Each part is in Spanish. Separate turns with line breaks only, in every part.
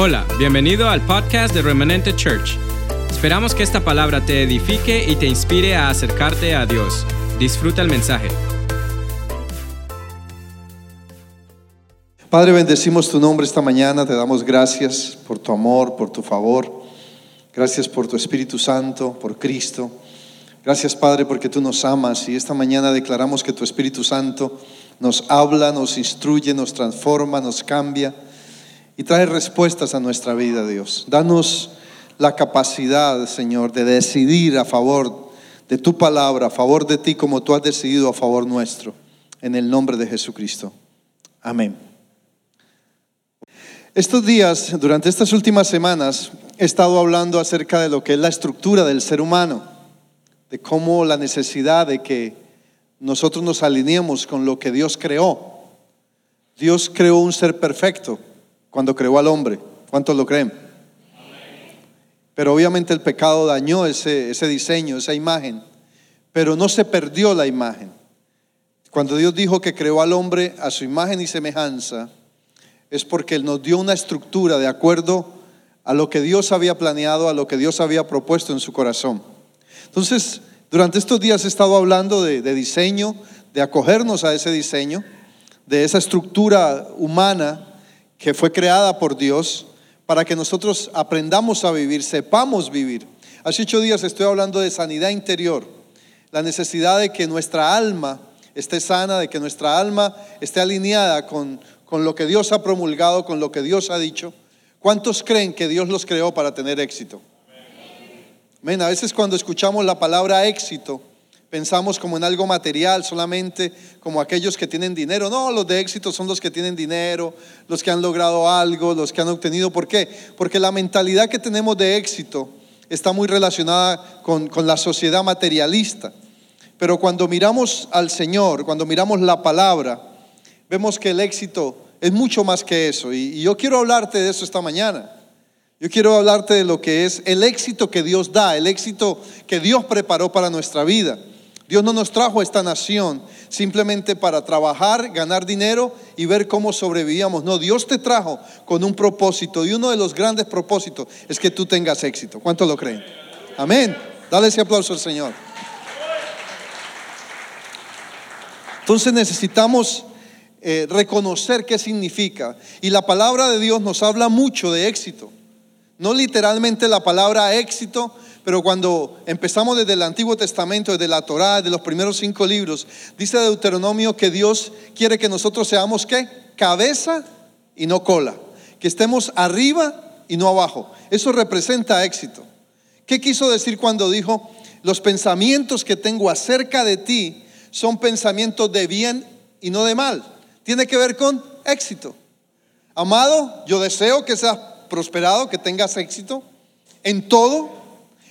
Hola, bienvenido al podcast de Remanente Church. Esperamos que esta palabra te edifique y te inspire a acercarte a Dios. Disfruta el mensaje.
Padre, bendecimos tu nombre esta mañana, te damos gracias por tu amor, por tu favor. Gracias por tu Espíritu Santo, por Cristo. Gracias, Padre, porque tú nos amas y esta mañana declaramos que tu Espíritu Santo nos habla, nos instruye, nos transforma, nos cambia y trae respuestas a nuestra vida, Dios. Danos la capacidad, Señor, de decidir a favor de tu palabra, a favor de ti, como tú has decidido a favor nuestro, en el nombre de Jesucristo. Amén. Estos días, durante estas últimas semanas, he estado hablando acerca de lo que es la estructura del ser humano, de cómo la necesidad de que nosotros nos alineemos con lo que Dios creó. Dios creó un ser perfecto, cuando creó al hombre. ¿Cuántos lo creen? Pero obviamente el pecado dañó ese, ese diseño, esa imagen, pero no se perdió la imagen. Cuando Dios dijo que creó al hombre a su imagen y semejanza, es porque Él nos dio una estructura de acuerdo a lo que Dios había planeado, a lo que Dios había propuesto en su corazón. Entonces, durante estos días he estado hablando de, de diseño, de acogernos a ese diseño, de esa estructura humana que fue creada por Dios para que nosotros aprendamos a vivir, sepamos vivir. Hace ocho días estoy hablando de sanidad interior, la necesidad de que nuestra alma esté sana, de que nuestra alma esté alineada con, con lo que Dios ha promulgado, con lo que Dios ha dicho. ¿Cuántos creen que Dios los creó para tener éxito? Amén. A veces cuando escuchamos la palabra éxito, Pensamos como en algo material solamente, como aquellos que tienen dinero. No, los de éxito son los que tienen dinero, los que han logrado algo, los que han obtenido. ¿Por qué? Porque la mentalidad que tenemos de éxito está muy relacionada con, con la sociedad materialista. Pero cuando miramos al Señor, cuando miramos la palabra, vemos que el éxito es mucho más que eso. Y, y yo quiero hablarte de eso esta mañana. Yo quiero hablarte de lo que es el éxito que Dios da, el éxito que Dios preparó para nuestra vida. Dios no nos trajo a esta nación simplemente para trabajar, ganar dinero y ver cómo sobrevivíamos. No, Dios te trajo con un propósito y uno de los grandes propósitos es que tú tengas éxito. ¿Cuántos lo creen? Amén. Dale ese aplauso al Señor. Entonces necesitamos eh, reconocer qué significa. Y la palabra de Dios nos habla mucho de éxito. No literalmente la palabra éxito, pero cuando empezamos desde el Antiguo Testamento, desde la Torá, de los primeros cinco libros, dice Deuteronomio que Dios quiere que nosotros seamos qué? Cabeza y no cola. Que estemos arriba y no abajo. Eso representa éxito. ¿Qué quiso decir cuando dijo, los pensamientos que tengo acerca de ti son pensamientos de bien y no de mal? Tiene que ver con éxito. Amado, yo deseo que seas prosperado, que tengas éxito en todo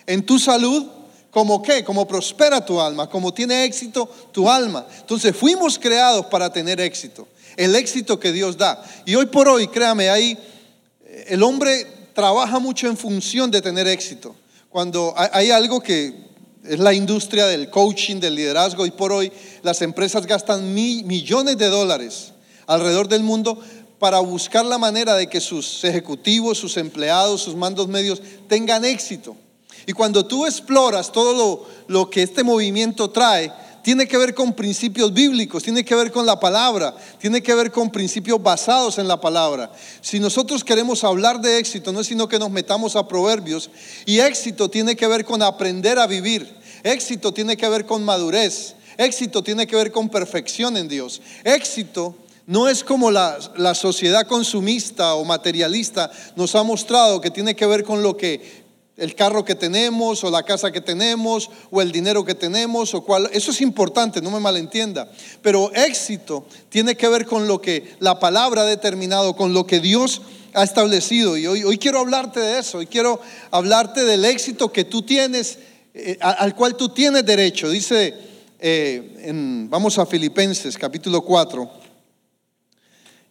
en tu salud, como qué, como prospera tu alma, como tiene éxito tu alma. Entonces fuimos creados para tener éxito, el éxito que Dios da. Y hoy por hoy, créame, ahí eh, el hombre trabaja mucho en función de tener éxito. Cuando hay algo que es la industria del coaching, del liderazgo, y por hoy las empresas gastan millones de dólares alrededor del mundo para buscar la manera de que sus ejecutivos, sus empleados, sus mandos medios tengan éxito. Y cuando tú exploras todo lo, que este movimiento trae, tiene que ver con principios bíblicos, tiene que ver con la palabra, tiene que ver con principios basados en la palabra. Si nosotros queremos hablar de éxito, no es sino que nos metamos a proverbios. Y éxito tiene que ver con aprender a vivir. Éxito tiene que ver con madurez. Éxito tiene que ver con perfección en Dios. Éxito no es como la, la, sociedad consumista o materialista nos ha mostrado que tiene que ver con lo que el carro que tenemos o la casa que tenemos o el dinero que tenemos o cuál. Eso es importante, no me malentienda. Pero éxito tiene que ver con lo que la palabra ha determinado, con lo que Dios ha establecido. Y hoy, hoy quiero hablarte de eso. Hoy quiero hablarte del éxito que tú tienes, eh, al cual tú tienes derecho. Dice, eh, en, vamos a Filipenses capítulo 4.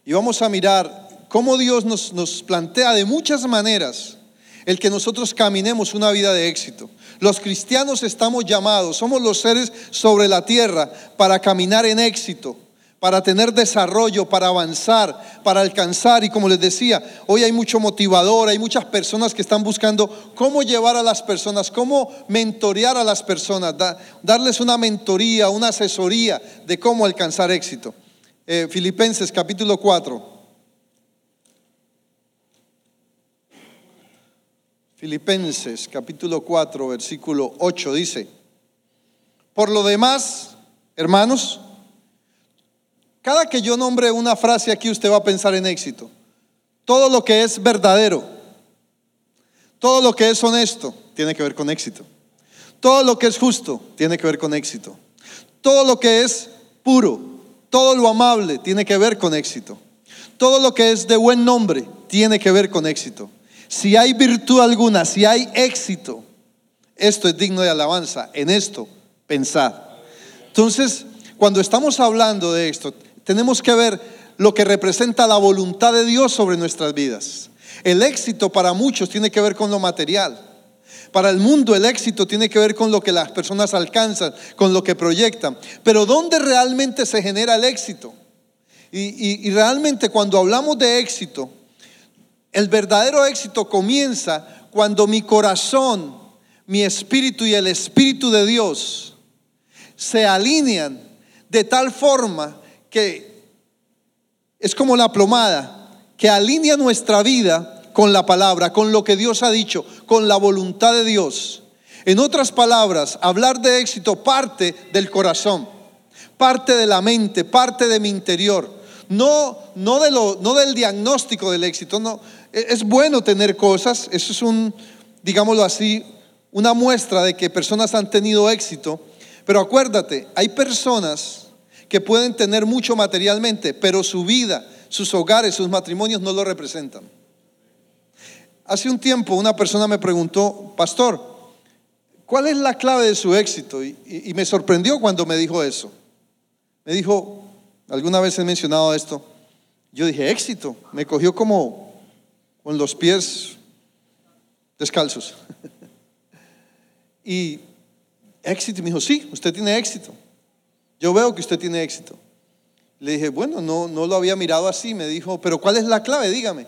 Y vamos a mirar cómo Dios nos, nos plantea de muchas maneras el que nosotros caminemos una vida de éxito. Los cristianos estamos llamados, somos los seres sobre la tierra para caminar en éxito, para tener desarrollo, para avanzar, para alcanzar. Y como les decía, hoy hay mucho motivador, hay muchas personas que están buscando cómo llevar a las personas, cómo mentorear a las personas, darles una mentoría, una asesoría de cómo alcanzar éxito. Eh, Filipenses capítulo 4. Filipenses capítulo 4, versículo 8 dice, por lo demás, hermanos, cada que yo nombre una frase aquí, usted va a pensar en éxito. Todo lo que es verdadero, todo lo que es honesto, tiene que ver con éxito. Todo lo que es justo, tiene que ver con éxito. Todo lo que es puro, todo lo amable, tiene que ver con éxito. Todo lo que es de buen nombre, tiene que ver con éxito. Si hay virtud alguna, si hay éxito, esto es digno de alabanza. En esto, pensar. Entonces, cuando estamos hablando de esto, tenemos que ver lo que representa la voluntad de Dios sobre nuestras vidas. El éxito para muchos tiene que ver con lo material. Para el mundo el éxito tiene que ver con lo que las personas alcanzan, con lo que proyectan. Pero ¿dónde realmente se genera el éxito? Y, realmente cuando hablamos de éxito, el verdadero éxito comienza cuando mi corazón, mi espíritu y el espíritu de Dios se alinean de tal forma que es como la plomada, que alinea nuestra vida con la palabra, con lo que Dios ha dicho, con la voluntad de Dios. En otras palabras, hablar de éxito parte del corazón, parte de la mente, parte de mi interior. No, no, del diagnóstico del éxito. No. E, es bueno tener cosas, eso es un, digámoslo así, una muestra de que personas han tenido éxito. Pero acuérdate, hay personas que pueden tener mucho materialmente, pero su vida, sus hogares, sus matrimonios no lo representan. Hace un tiempo una persona me preguntó, pastor, ¿cuál es la clave de su éxito? Y, me sorprendió cuando me dijo eso. Me dijo, alguna vez he mencionado esto, yo dije, éxito. Me cogió como con los pies descalzos. y éxito, me dijo, sí, usted tiene éxito. Yo veo que usted tiene éxito. Le dije, bueno, no, no lo había mirado así. Me dijo, pero ¿cuál es la clave? Dígame.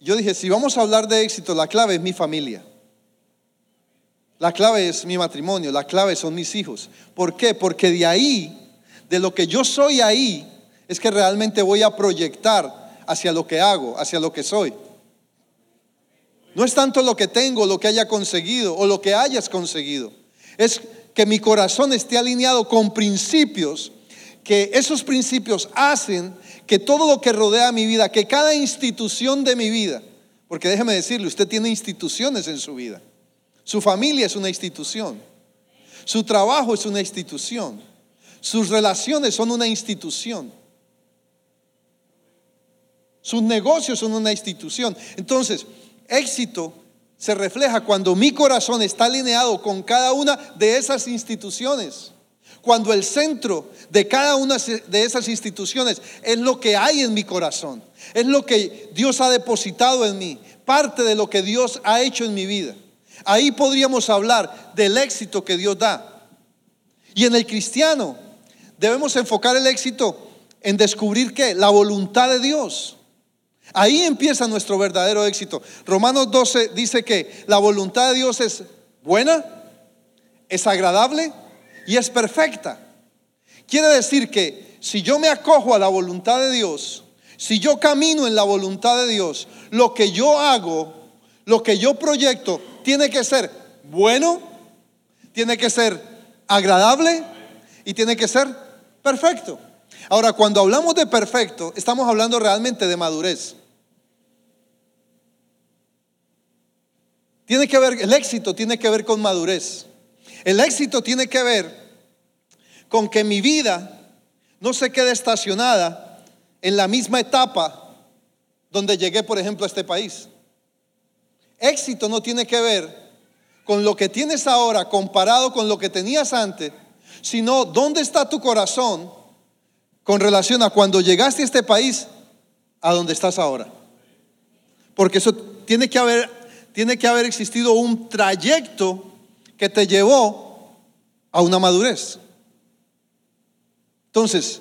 Yo dije, si vamos a hablar de éxito, la clave es mi familia. La clave es mi matrimonio, la clave son mis hijos. ¿Por qué? Porque de ahí, de lo que yo soy ahí, es que realmente voy a proyectar hacia lo que hago, hacia lo que soy. No es tanto lo que tengo, lo que haya conseguido o lo que hayas conseguido. Es que mi corazón esté alineado con principios, que esos principios hacen que todo lo que rodea mi vida, que cada institución de mi vida, porque déjeme decirle, usted tiene instituciones en su vida. Su familia es una institución. Su trabajo es una institución. Sus relaciones son una institución. Sus negocios son una institución. Entonces, éxito se refleja cuando mi corazón está alineado con cada una de esas instituciones. Cuando el centro de cada una de esas instituciones es lo que hay en mi corazón, es lo que Dios ha depositado en mí, parte de lo que Dios ha hecho en mi vida. Ahí podríamos hablar del éxito que Dios da. Y en el cristiano debemos enfocar el éxito en descubrir que la voluntad de Dios. Ahí empieza nuestro verdadero éxito. Romanos 12 dice que la voluntad de Dios es buena, es agradable y es perfecta. Quiere decir que si yo me acojo a la voluntad de Dios, si yo camino en la voluntad de Dios, lo que yo hago, lo que yo proyecto, tiene que ser bueno, tiene que ser agradable y tiene que ser perfecto. Ahora, cuando hablamos de perfecto, estamos hablando realmente de madurez. Tiene que ver, el éxito tiene que ver con madurez. El éxito tiene que ver con que mi vida no se quede estacionada en la misma etapa donde llegué, por ejemplo, a este país. Éxito no tiene que ver con lo que tienes ahora comparado con lo que tenías antes, sino dónde está tu corazón con relación a cuando llegaste a este país a donde estás ahora. Porque eso tiene que haber tiene que haber existido un trayecto que te llevó a una madurez. Entonces,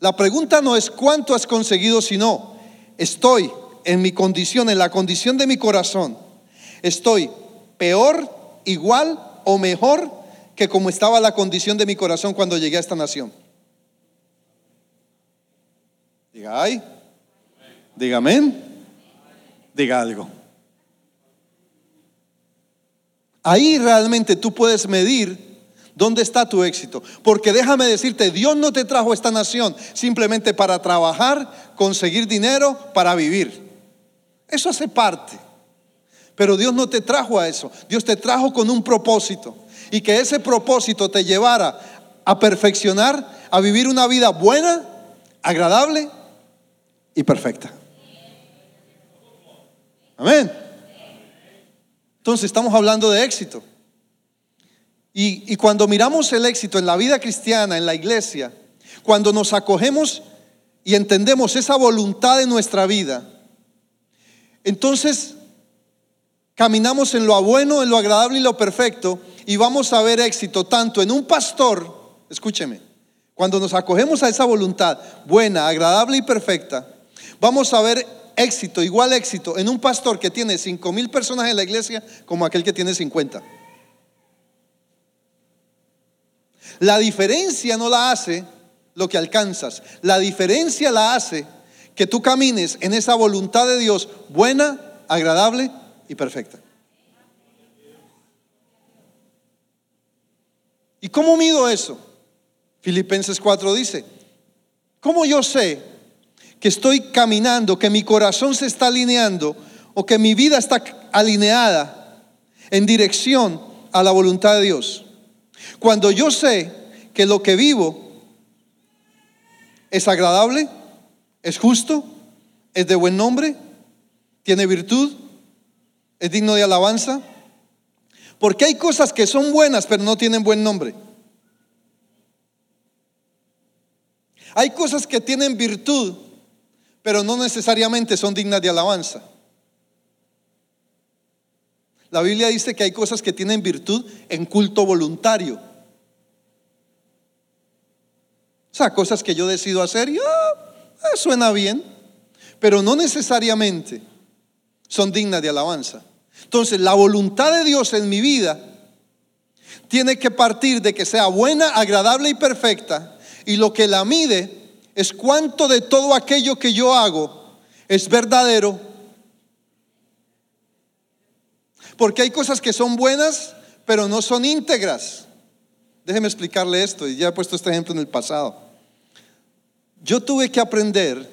La pregunta no es cuánto has conseguido, sino estoy en mi condición, en la condición de mi corazón. Estoy peor, igual o mejor que como estaba la condición de mi corazón cuando llegué a esta nación. Diga ay, diga amén, diga algo. Ahí realmente tú puedes medir ¿Dónde está tu éxito? Porque déjame decirte, Dios no te trajo a esta nación simplemente para trabajar, conseguir dinero, para vivir. Eso hace parte. Pero Dios no te trajo a eso. Dios te trajo con un propósito. Y que ese propósito te llevara a perfeccionar, a vivir una vida buena, agradable y perfecta. Amén. Entonces estamos hablando de éxito. Y, cuando miramos el éxito en la vida cristiana, en la iglesia, cuando nos acogemos y entendemos esa voluntad de nuestra vida, entonces caminamos en lo bueno, en lo agradable y lo perfecto y vamos a ver éxito tanto en un pastor, escúcheme, cuando nos acogemos a esa voluntad buena, agradable y perfecta, vamos a ver éxito, igual éxito en un pastor que tiene cinco mil personas en la iglesia como aquel que tiene 50. La diferencia no la hace lo que alcanzas. La diferencia la hace que tú camines en esa voluntad de Dios buena, agradable y perfecta. ¿Y cómo mido eso? Filipenses 4 dice, ¿cómo yo sé que estoy caminando, que mi corazón se está alineando o que mi vida está alineada en dirección a la voluntad de Dios? Cuando yo sé que lo que vivo es agradable, es justo, es de buen nombre, tiene virtud, es digno de alabanza. Porque hay cosas que son buenas pero no tienen buen nombre. Hay cosas que tienen virtud pero no necesariamente son dignas de alabanza. La Biblia dice que hay cosas que tienen virtud en culto voluntario. O sea, cosas que yo decido hacer y ah, suena bien, pero no necesariamente son dignas de alabanza. Entonces, la voluntad de Dios en mi vida tiene que partir de que sea buena, agradable y perfecta. Y lo que la mide es cuánto de todo aquello que yo hago es verdadero. Porque hay cosas que son buenas, pero no son íntegras. Déjeme explicarle esto, y ya he puesto este ejemplo en el pasado. Yo tuve que aprender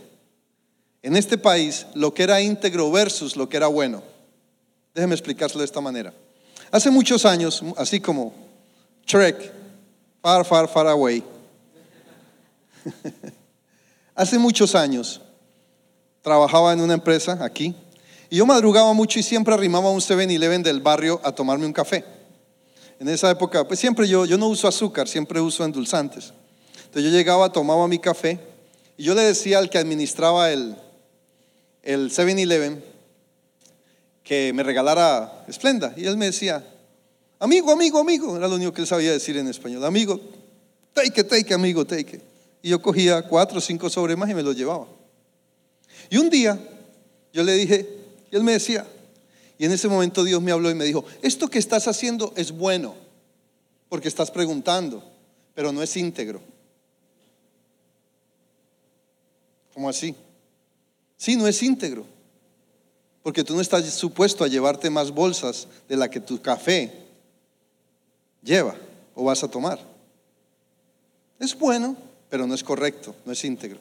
en este país lo que era íntegro versus lo que era bueno. Déjeme explicárselo de esta manera. Hace muchos años, así como Trek, far, far, far away. Hace muchos años trabajaba en una empresa aquí y yo madrugaba mucho y siempre arrimaba un 7-Eleven del barrio a tomarme un café. En esa época, pues siempre yo, yo no uso azúcar, siempre uso endulzantes. Entonces yo llegaba, tomaba mi café y yo le decía al que administraba el, el 7-Eleven que me regalara Esplenda. Y él me decía, amigo, amigo, amigo. Era lo único que él sabía decir en español. Amigo, take take amigo, take. Y yo cogía cuatro o cinco sobres más y me los llevaba. Y un día yo le dije, y él me decía, y en ese momento Dios me habló y me dijo, esto que estás haciendo es bueno, porque estás preguntando, pero no es íntegro. ¿Cómo así? Sí, no es íntegro, porque tú no estás supuesto a llevarte más bolsas de la que tu café lleva o vas a tomar. Es bueno, pero no es correcto, no es íntegro.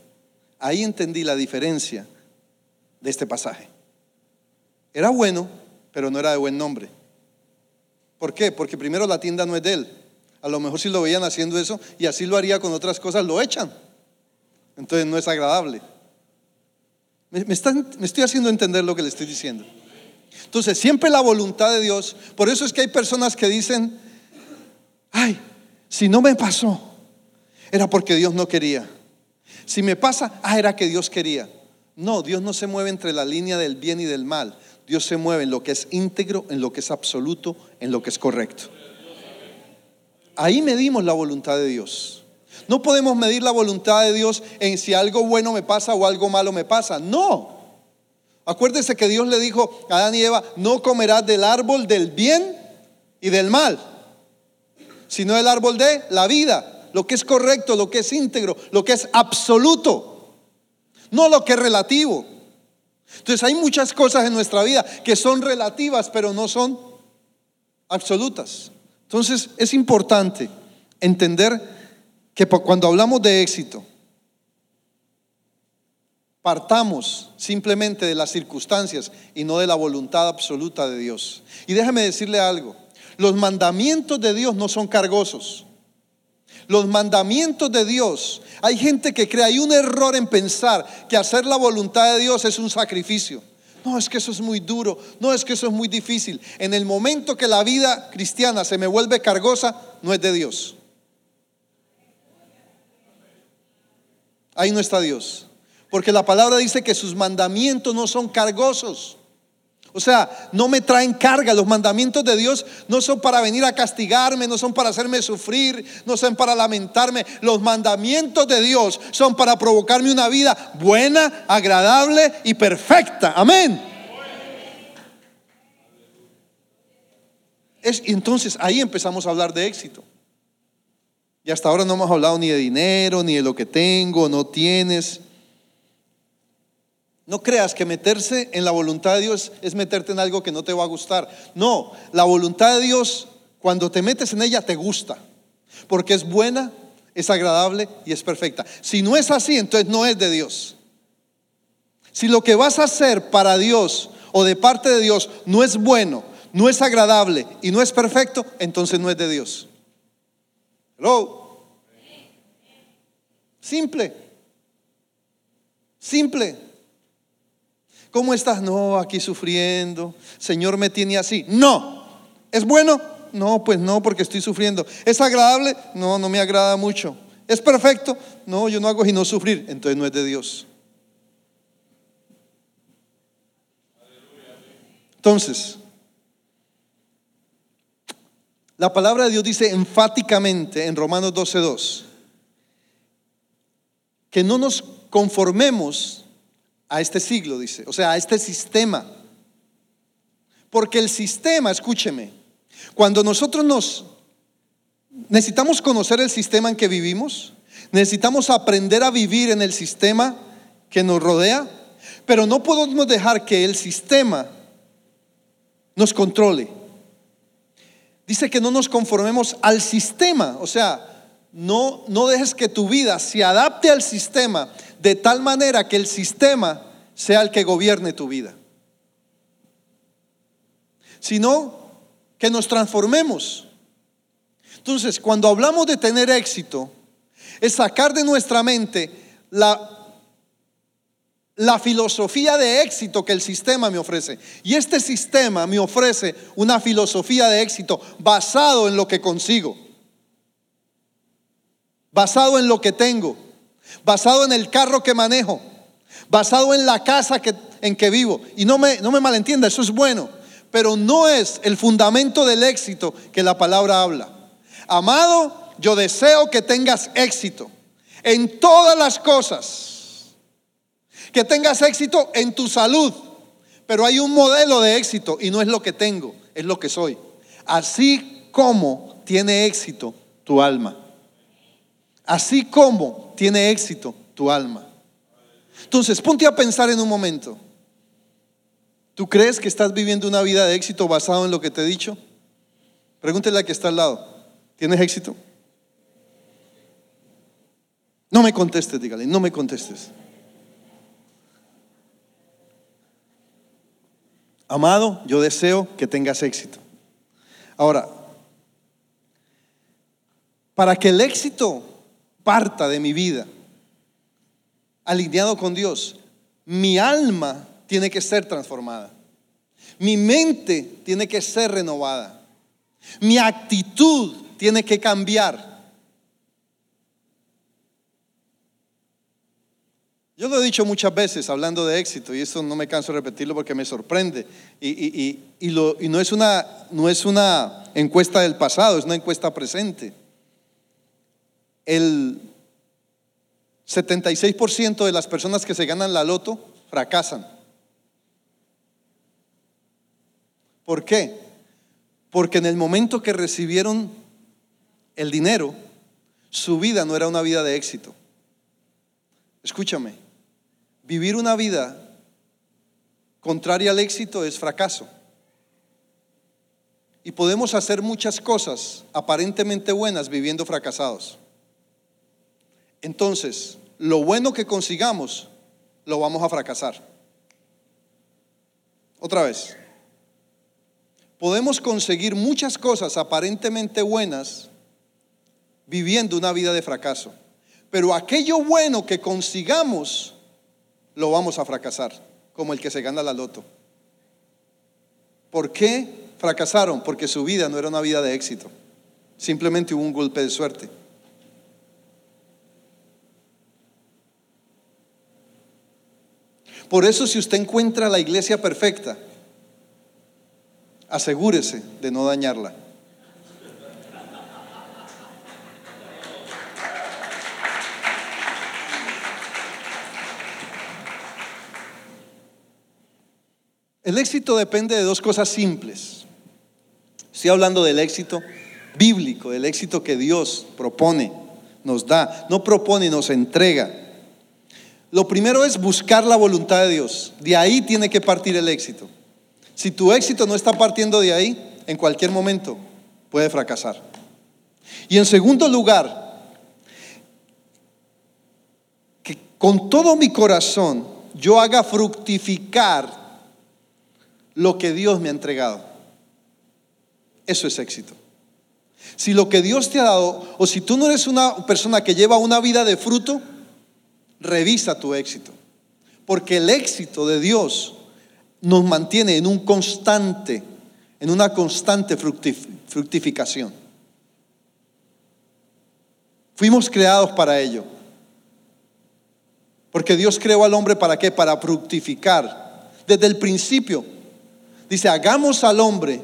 Ahí entendí la diferencia de este pasaje. Era bueno, pero no era de buen nombre. ¿Por qué? Porque primero la tienda no es de él. A lo mejor si lo veían haciendo eso y así lo haría con otras cosas, lo echan. Entonces no es agradable. Me, me estoy haciendo entender lo que le estoy diciendo. Entonces, siempre la voluntad de Dios. Por eso es que hay personas que dicen, ay, si no me pasó, era porque Dios no quería. Si me pasa, ah, era que Dios quería. No, Dios no se mueve entre la línea del bien y del mal. Dios se mueve en lo que es íntegro, en lo que es absoluto, en lo que es correcto. Ahí medimos la voluntad de Dios. No podemos medir la voluntad de Dios en si algo bueno me pasa o algo malo me pasa. No. Acuérdese que Dios le dijo a Adán y Eva, no comerás del árbol del bien y del mal, sino del árbol de la vida, lo que es correcto, lo que es íntegro, lo que es absoluto, no lo que es relativo. Entonces hay muchas cosas en nuestra vida que son relativas, pero no son absolutas. Entonces es importante entender que cuando hablamos de éxito, partamos simplemente de las circunstancias y no de la voluntad absoluta de Dios. Y déjame decirle algo, los mandamientos de Dios no son cargosos. Los mandamientos de Dios, hay gente que cree, hay un error en pensar que hacer la voluntad de Dios es un sacrificio. No, es que eso es muy duro, no es que eso es muy difícil. En el momento que la vida cristiana se me vuelve cargosa, no es de Dios. Ahí no está Dios. Porque la palabra dice que sus mandamientos no son cargosos. O sea, no me traen carga. Los mandamientos de Dios no son para venir a castigarme, no son para hacerme sufrir, no son para lamentarme. Los mandamientos de Dios son para provocarme una vida buena, agradable y perfecta. Amén. Es, entonces ahí empezamos a hablar de éxito. Y hasta ahora no hemos hablado ni de dinero, ni de lo que tengo, no tienes. No creas que meterse en la voluntad de Dios es meterte en algo que no te va a gustar. No, la voluntad de Dios, cuando te metes en ella, te gusta. Porque es buena, es agradable y es perfecta. Si no es así, entonces no es de Dios. Si lo que vas a hacer para Dios o de parte de Dios no es bueno, no es agradable y no es perfecto, entonces no es de Dios. Hello. Simple. Simple. ¿Cómo estás? No, aquí sufriendo. Señor me tiene así. No. ¿Es bueno? No, pues no, porque estoy sufriendo. ¿Es agradable? No, no me agrada mucho. ¿Es perfecto? No, yo no hago sino sufrir. Entonces no es de Dios. Entonces, la palabra de Dios dice enfáticamente en Romanos 12:2 que no nos conformemos a este siglo, dice, o sea, a este sistema. Porque el sistema, escúcheme, cuando nosotros nos necesitamos conocer el sistema en que vivimos, necesitamos aprender a vivir en el sistema que nos rodea, pero no podemos dejar que el sistema nos controle. Dice que no nos conformemos al sistema, o sea, no, no dejes que tu vida se adapte al sistema de tal manera que el sistema sea el que gobierne tu vida, sino que nos transformemos. Entonces, cuando hablamos de tener éxito, es sacar de nuestra mente la, la filosofía de éxito que el sistema me ofrece. Y este sistema me ofrece una filosofía de éxito basado en lo que consigo basado en lo que tengo, basado en el carro que manejo, basado en la casa que, en que vivo. Y no me, no me malentienda, eso es bueno, pero no es el fundamento del éxito que la palabra habla. Amado, yo deseo que tengas éxito en todas las cosas, que tengas éxito en tu salud, pero hay un modelo de éxito y no es lo que tengo, es lo que soy. Así como tiene éxito tu alma. Así como tiene éxito tu alma. Entonces, ponte a pensar en un momento. ¿Tú crees que estás viviendo una vida de éxito basado en lo que te he dicho? Pregúntele a que está al lado. ¿Tienes éxito? No me contestes, dígale, no me contestes. Amado, yo deseo que tengas éxito. Ahora, para que el éxito parta de mi vida, alineado con Dios, mi alma tiene que ser transformada. Mi mente tiene que ser renovada. Mi actitud tiene que cambiar. Yo lo he dicho muchas veces hablando de éxito y eso no me canso de repetirlo porque me sorprende. Y, y no, es una, no es una encuesta del pasado, es una encuesta presente. el 76% de las personas que se ganan la loto fracasan. ¿Por qué? Porque en el momento que recibieron el dinero, su vida no era una vida de éxito. Escúchame, vivir una vida contraria al éxito es fracaso. Y podemos hacer muchas cosas aparentemente buenas viviendo fracasados. Entonces, lo bueno que consigamos, lo vamos a fracasar. Otra vez, podemos conseguir muchas cosas aparentemente buenas viviendo una vida de fracaso. Pero aquello bueno que consigamos, lo vamos a fracasar, como el que se gana la loto. ¿Por qué fracasaron? Porque su vida no era una vida de éxito. Simplemente hubo un golpe de suerte. Por eso si usted encuentra la iglesia perfecta, asegúrese de no dañarla. El éxito depende de dos cosas simples. Estoy hablando del éxito bíblico, del éxito que Dios propone, nos da, no propone nos entrega. Lo primero es buscar la voluntad de Dios. De ahí tiene que partir el éxito. Si tu éxito no está partiendo de ahí, en cualquier momento puede fracasar. Y en segundo lugar, que con todo mi corazón yo haga fructificar lo que Dios me ha entregado. Eso es éxito. Si lo que Dios te ha dado, o si tú no eres una persona que lleva una vida de fruto, revisa tu éxito. Porque el éxito de Dios nos mantiene en un constante, en una constante fructificación. Fuimos creados para ello. Porque Dios creó al hombre para qué? Para fructificar. Desde el principio Dice, hagamos al hombre,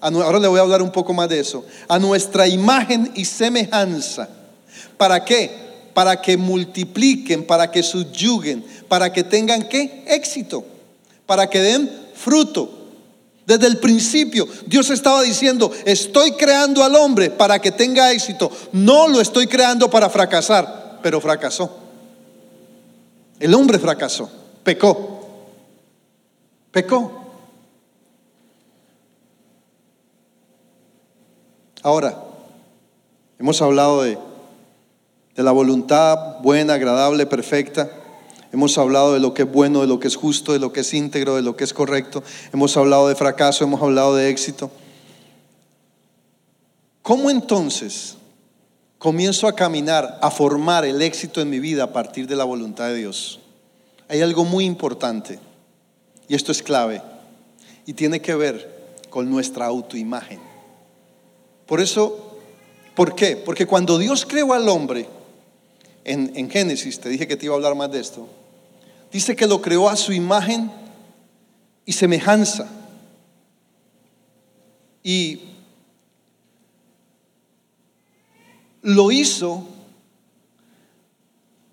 ahora le voy a hablar un poco más de eso, a nuestra imagen y semejanza. ¿Para qué? Para que multipliquen, para que subyuguen, para que tengan qué? Éxito, para que den fruto. Desde el principio Dios estaba diciendo, estoy creando al hombre para que tenga éxito. No lo estoy creando para fracasar, pero fracasó. El hombre fracasó, pecó. Pecó. Ahora, hemos hablado de, la voluntad buena, agradable, perfecta. Hemos hablado de lo que es bueno, de lo que es justo, de lo que es íntegro, de lo que es correcto. Hemos hablado de fracaso, hemos hablado de éxito. ¿Cómo entonces comienzo a caminar, a formar el éxito en mi vida a partir de la voluntad de Dios? Hay algo muy importante y esto es clave y tiene que ver con nuestra autoimagen. Por eso, ¿por qué? Porque cuando Dios creó al hombre, en, Génesis, te dije que te iba a hablar más de esto, dice que lo creó a su imagen y semejanza. Y lo hizo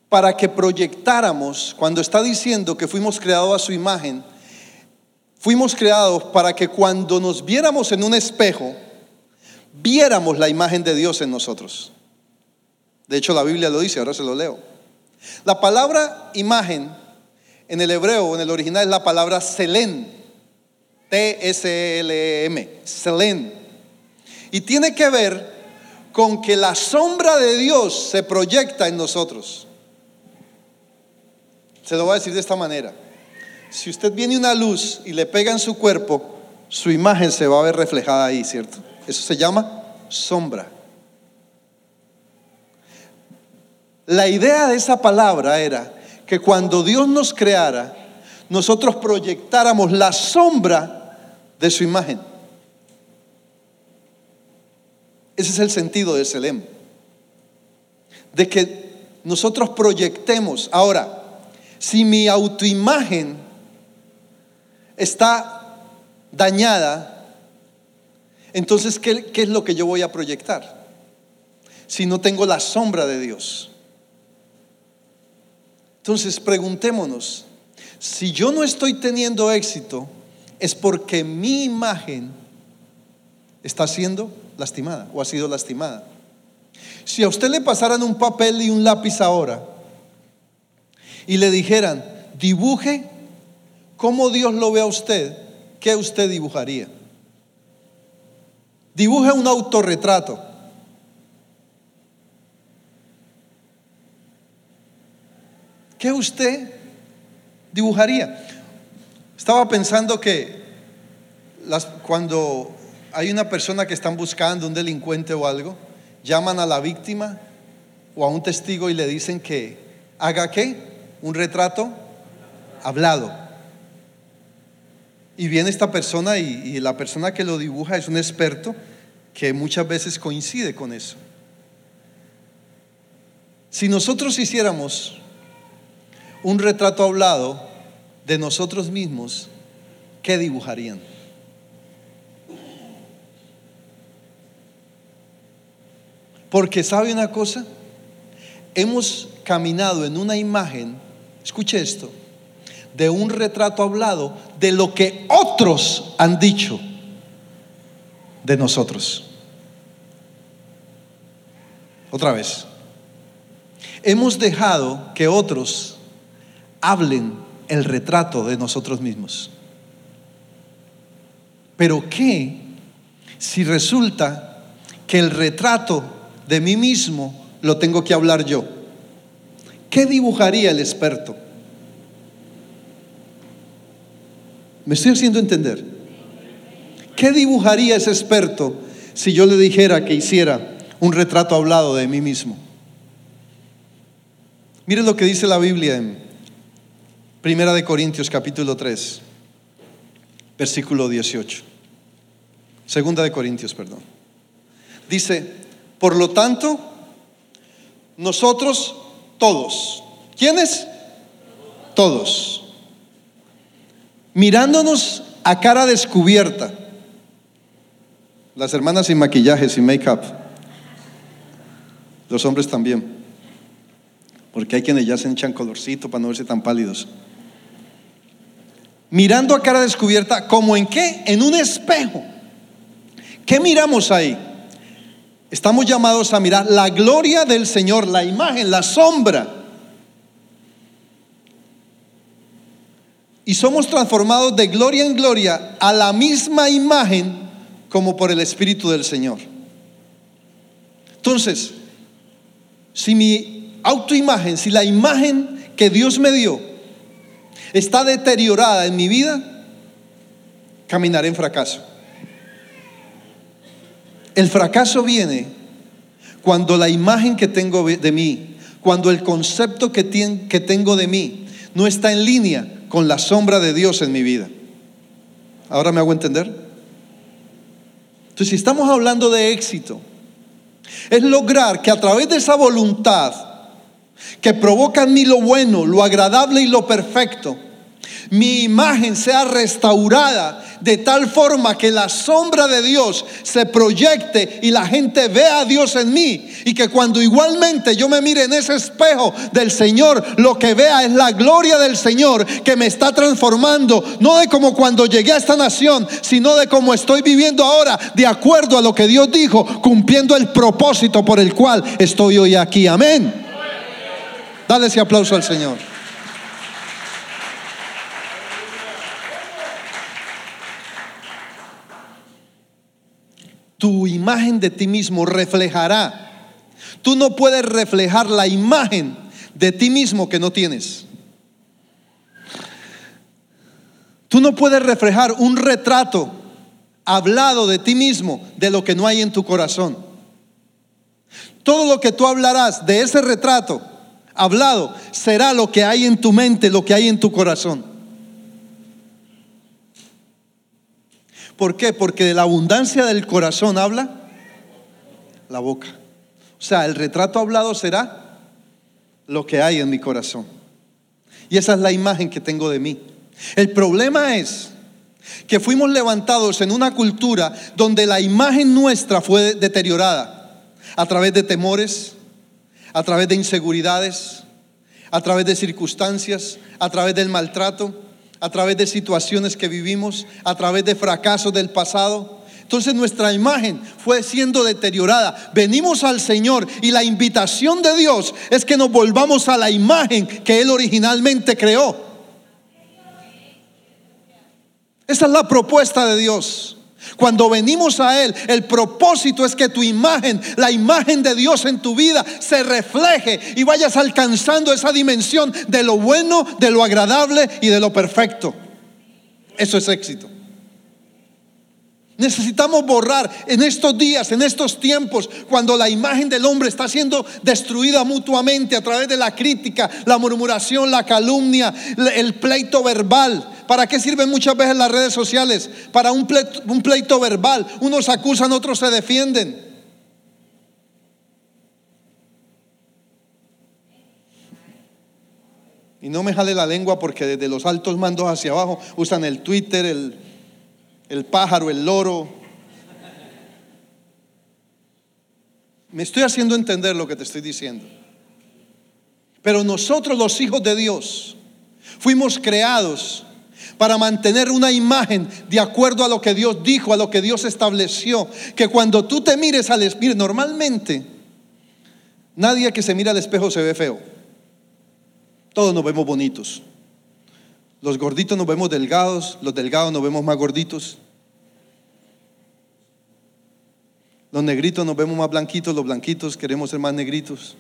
para que proyectáramos, cuando está diciendo que fuimos creados a su imagen, fuimos creados para que cuando nos viéramos en un espejo, viéramos la imagen de Dios en nosotros. De hecho, la Biblia lo dice, ahora se lo leo. La palabra imagen en el hebreo en el original es la palabra selen, T-S-L-E-M, selen. Y tiene que ver con que la sombra de Dios se proyecta en nosotros. Se lo voy a decir de esta manera. Si usted viene una luz y le pega en su cuerpo, su imagen se va a ver reflejada ahí, ¿cierto? Eso se llama sombra. La idea de esa palabra era que cuando Dios nos creara, nosotros proyectáramos la sombra de su imagen. Ese es el sentido de Selem. De que nosotros proyectemos. Ahora, si mi autoimagen está dañada, entonces, ¿qué, es lo que yo voy a proyectar? si no tengo la sombra de Dios? Entonces preguntémonos, si yo no estoy teniendo éxito, es porque mi imagen está siendo lastimada o ha sido lastimada. Si a usted le pasaran un papel y un lápiz ahora y le dijeran, dibuje cómo Dios lo ve a usted, ¿qué usted dibujaría? Dibuje un autorretrato. ¿Qué usted dibujaría? Estaba pensando que cuando hay una persona que están buscando, un delincuente o algo, llaman a la víctima o a un testigo y le dicen que haga qué? Un retrato hablado. Y viene esta persona y la persona que lo dibuja es un experto que muchas veces coincide con eso. Si nosotros hiciéramos un retrato hablado de nosotros mismos, ¿qué dibujarían? Porque sabe una cosa, hemos caminado en una imagen, escuche esto, de un retrato hablado de lo que otros han dicho de nosotros. Otra vez, hemos dejado que otros hablen el retrato de nosotros mismos. Pero ¿qué si resulta que el retrato de mí mismo lo tengo que hablar yo? ¿Qué dibujaría el experto? ¿Me estoy haciendo entender? ¿Qué dibujaría ese experto si yo le dijera que hiciera un retrato hablado de mí mismo? Mire lo que dice la Biblia en Primera de Corintios capítulo 3, versículo 18. Segunda de Corintios, perdón. Dice, por lo tanto, nosotros todos, ¿quiénes? Todos, mirándonos a cara descubierta, las hermanas sin maquillaje, sin make-up, los hombres también, porque hay quienes ya se echan colorcito para no verse tan pálidos. Mirando a cara descubierta, ¿como en qué? En un espejo. ¿Qué miramos ahí? Estamos llamados a mirar la gloria del Señor, la imagen, la sombra. Y somos transformados de gloria en gloria a la misma imagen como por el Espíritu del Señor. Entonces, si mi autoimagen, si la imagen que Dios me dio está deteriorada en mi vida, caminaré en fracaso. El fracaso viene cuando la imagen que tengo de mí, cuando el concepto que, tengo de mí no está en línea con la sombra de Dios en mi vida. ¿Ahora me hago entender? Entonces, si estamos hablando de éxito, es lograr que a través de esa voluntad que provoca en mí lo bueno, lo agradable y lo perfecto, mi imagen sea restaurada de tal forma que la sombra de Dios se proyecte y la gente vea a Dios en mí. Y que cuando igualmente yo me mire en ese espejo del Señor, lo que vea es la gloria del Señor que me está transformando, no de como cuando llegué a esta nación, sino de como estoy viviendo ahora, de acuerdo a lo que Dios dijo, cumpliendo el propósito por el cual estoy hoy aquí. Amén. Dale ese aplauso al Señor. Tu imagen de ti mismo reflejará. Tú no puedes reflejar la imagen de ti mismo que no tienes. Tú no puedes reflejar un retrato hablado de ti mismo de lo que no hay en tu corazón. Todo lo que tú hablarás de ese retrato hablado será lo que hay en tu mente, lo que hay en tu corazón. ¿Por qué? Porque de la abundancia del corazón habla la boca. O sea, el retrato hablado será lo que hay en mi corazón. Y esa es la imagen que tengo de mí. El problema es que fuimos levantados en una cultura donde la imagen nuestra fue deteriorada. a través de temores, a través de inseguridades, a través de circunstancias, a través del maltrato, a través de situaciones que vivimos, a través de fracasos del pasado. Entonces nuestra imagen fue siendo deteriorada. Venimos al Señor y la invitación de Dios es que nos volvamos a la imagen que Él originalmente creó. Esa es la propuesta de Dios. Cuando venimos a Él, el propósito es que tu imagen, la imagen de Dios en tu vida, se refleje y vayas alcanzando esa dimensión de lo bueno, de lo agradable y de lo perfecto. Eso es éxito. Necesitamos borrar en estos días, en estos tiempos, cuando la imagen del hombre está siendo destruida mutuamente a través de la crítica, la murmuración, la calumnia, el pleito verbal. ¿Para qué sirven muchas veces las redes sociales? Para un pleito, verbal. Unos acusan, otros se defienden. Y no me jale la lengua porque desde los altos mandos hacia abajo usan el Twitter, el, el pájaro, el loro. Me estoy haciendo entender lo que te estoy diciendo. Pero nosotros los hijos de Dios fuimos creados para mantener una imagen de acuerdo a lo que Dios dijo, a lo que Dios estableció. Que cuando tú te mires al espejo, normalmente nadie que se mira al espejo se ve feo. Todos nos vemos bonitos. Los gorditos nos vemos delgados, los delgados nos vemos más gorditos. Los negritos nos vemos más blanquitos, los blanquitos queremos ser más negritos.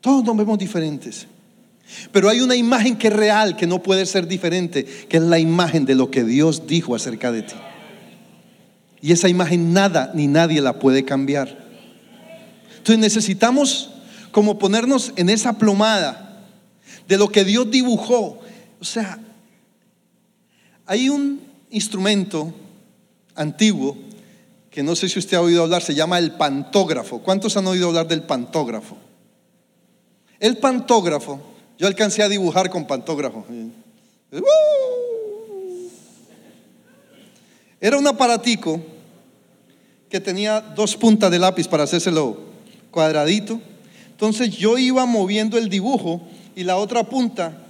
Todos nos vemos diferentes. Pero hay una imagen que es real, que no puede ser diferente, que es la imagen de lo que Dios dijo acerca de ti. Y esa imagen nada ni nadie la puede cambiar. Entonces necesitamos como ponernos en esa plomada de lo que Dios dibujó o sea, hay un instrumento antiguo que no sé si usted ha oído hablar, se llama el pantógrafo. ¿Cuántos han oído hablar del pantógrafo? El pantógrafo, yo alcancé a dibujar con pantógrafo. Era un aparatico que tenía dos puntas de lápiz para hacérselo cuadradito. Entonces yo iba moviendo el dibujo y la otra punta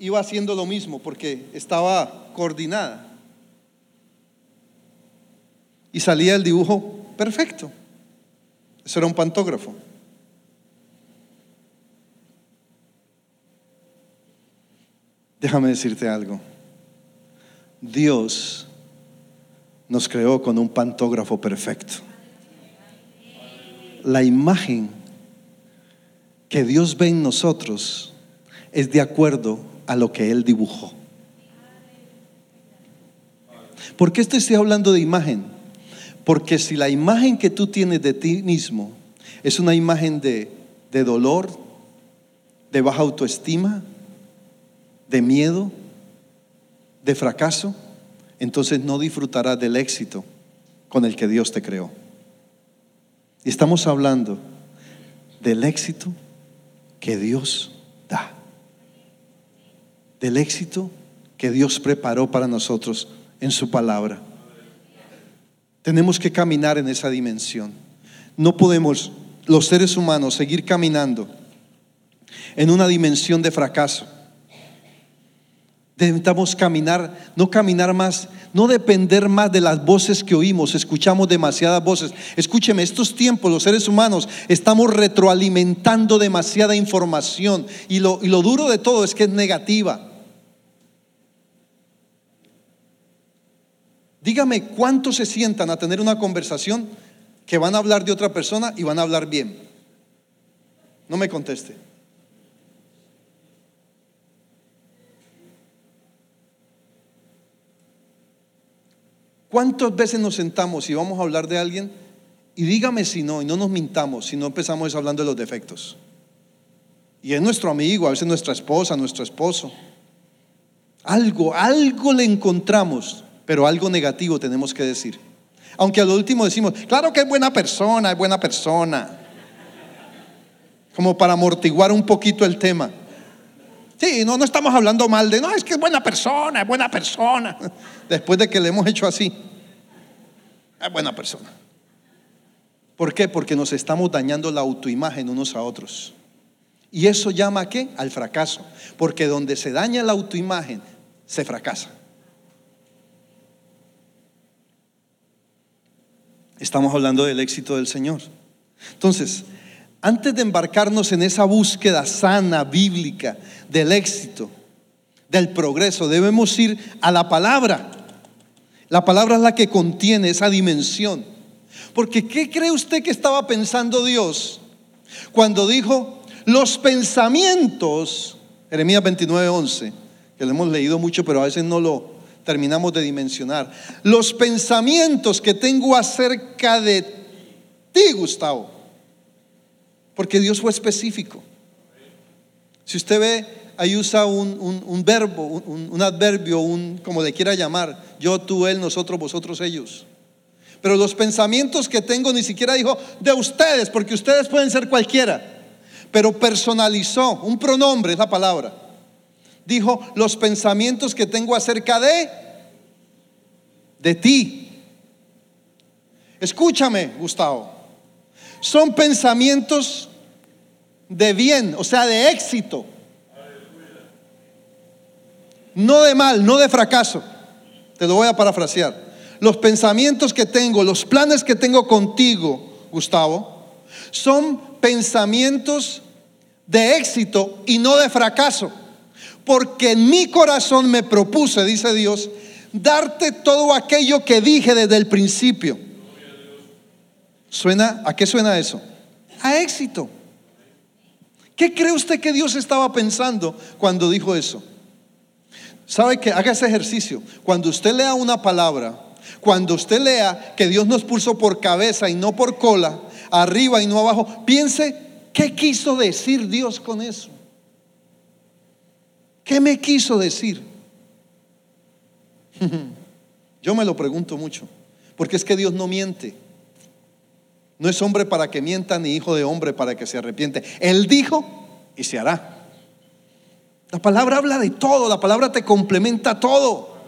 iba haciendo lo mismo porque estaba coordinada. Y salía el dibujo perfecto. Eso era un pantógrafo. Déjame decirte algo. Dios nos creó con un pantógrafo perfecto. La imagen que Dios ve en nosotros es de acuerdo a lo que Él dibujó. ¿Por qué estoy hablando de imagen? Porque si la imagen que tú tienes de ti mismo es una imagen de, de dolor, de baja autoestima, de miedo, de fracaso, entonces no disfrutarás del éxito con el que Dios te creó. Y estamos hablando del éxito que Dios da del éxito que Dios preparó para nosotros en su palabra. Tenemos que caminar en esa dimensión. No podemos los seres humanos seguir caminando en una dimensión de fracaso. Necesitamos caminar, no caminar más, no depender más de las voces que oímos, escuchamos demasiadas voces. Escúcheme, estos tiempos los seres humanos estamos retroalimentando demasiada información y lo, y lo duro de todo es que es negativa. Dígame cuántos se sientan a tener una conversación que van a hablar de otra persona y van a hablar bien. No me conteste. ¿Cuántas veces nos sentamos y vamos a hablar de alguien? Y dígame si no, y no nos mintamos si no empezamos hablando de los defectos. Y es nuestro amigo, a veces nuestra esposa, nuestro esposo. Algo, algo le encontramos pero algo negativo tenemos que decir. Aunque a lo último decimos, claro que es buena persona, es buena persona. Como para amortiguar un poquito el tema. Sí, no, no estamos hablando mal de, no, es que es buena persona, es buena persona. Después de que le hemos hecho así, es buena persona. ¿Por qué? Porque nos estamos dañando la autoimagen unos a otros. ¿Y eso llama a qué? Al fracaso. Porque donde se daña la autoimagen, se fracasa. Estamos hablando del éxito del Señor. Entonces, antes de embarcarnos en esa búsqueda sana, bíblica, del éxito, del progreso, debemos ir a la palabra. La palabra es la que contiene esa dimensión. Porque ¿qué cree usted que estaba pensando Dios cuando dijo los pensamientos, Jeremías 29, 11, que lo hemos leído mucho, pero a veces no lo terminamos de dimensionar. Los pensamientos que tengo acerca de ti, Gustavo, porque Dios fue específico. Si usted ve, ahí usa un, verbo, un, adverbio, un, como le quiera llamar, yo, tú, él, nosotros, vosotros, ellos. Pero los pensamientos que tengo ni siquiera dijo de ustedes, porque ustedes pueden ser cualquiera. Pero personalizó, un pronombre es la palabra dijo, los pensamientos que tengo acerca de, de ti. Escúchame, Gustavo. Son pensamientos de bien, o sea, de éxito. No de mal, no de fracaso. Te lo voy a parafrasear. Los pensamientos que tengo, los planes que tengo contigo, Gustavo, son pensamientos de éxito y no de fracaso porque en mi corazón me propuse, dice Dios, darte todo aquello que dije desde el principio. ¿Suena? ¿A qué suena eso? A éxito. ¿Qué cree usted que Dios estaba pensando cuando dijo eso? ¿Sabe que haga ese ejercicio? Cuando usted lea una palabra, cuando usted lea que Dios nos puso por cabeza y no por cola, arriba y no abajo, piense qué quiso decir Dios con eso. ¿Qué me quiso decir? Yo me lo pregunto mucho, porque es que Dios no miente. No es hombre para que mienta, ni hijo de hombre para que se arrepiente. Él dijo y se hará. La palabra habla de todo, la palabra te complementa todo.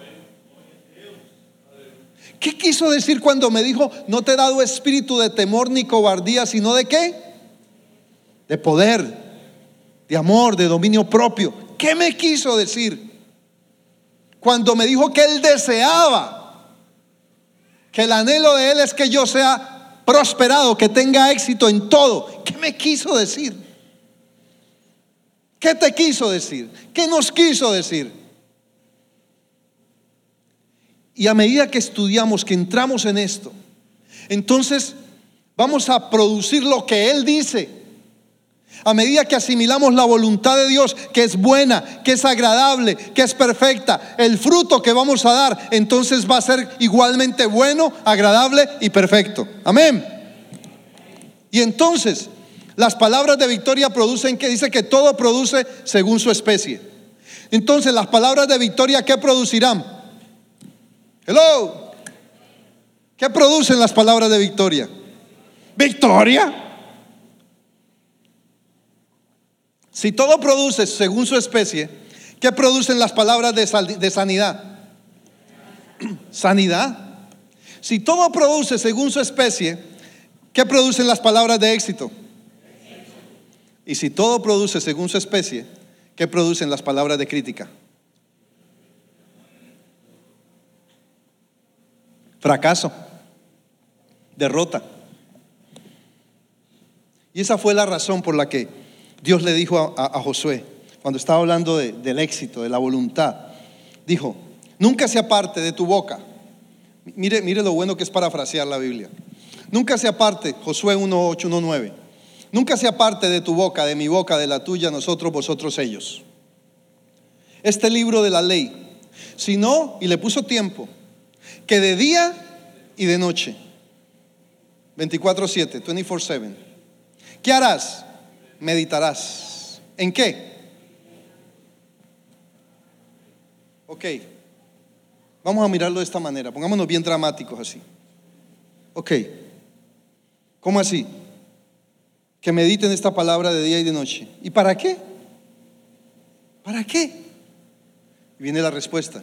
¿Qué quiso decir cuando me dijo, no te he dado espíritu de temor ni cobardía, sino de qué? De poder, de amor, de dominio propio. ¿Qué me quiso decir? Cuando me dijo que él deseaba, que el anhelo de él es que yo sea prosperado, que tenga éxito en todo. ¿Qué me quiso decir? ¿Qué te quiso decir? ¿Qué nos quiso decir? Y a medida que estudiamos, que entramos en esto, entonces vamos a producir lo que Él dice. A medida que asimilamos la voluntad de Dios, que es buena, que es agradable, que es perfecta, el fruto que vamos a dar, entonces va a ser igualmente bueno, agradable y perfecto. Amén. Y entonces, las palabras de victoria producen que dice que todo produce según su especie. Entonces, las palabras de victoria, ¿qué producirán? Hello. ¿Qué producen las palabras de victoria? Victoria. Si todo produce según su especie, ¿qué producen las palabras de, sanidad? Sanidad. Si todo produce según su especie, ¿qué producen las palabras de éxito? Y si todo produce según su especie, ¿qué producen las palabras de crítica? Fracaso, derrota. Y esa fue la razón por la que Dios le dijo a, Josué, cuando estaba hablando del éxito, de la voluntad, dijo, nunca se aparte de tu boca. Mire, mire lo bueno que es parafrasear la Biblia. Nunca se aparte, Josué 1.8, 1.9. Nunca se aparte de tu boca, de mi boca, de la tuya, nosotros, vosotros, ellos. Este libro de la ley, sino, y le puso tiempo, que de día y de noche, 24-7, 24-7. ¿Qué harás? Meditarás. ¿En qué? Ok, vamos a mirarlo de esta manera, pongámonos bien dramáticos así. Ok, ¿cómo así? Que mediten esta palabra de día y de noche. ¿Y para qué? ¿Para qué? Viene la respuesta.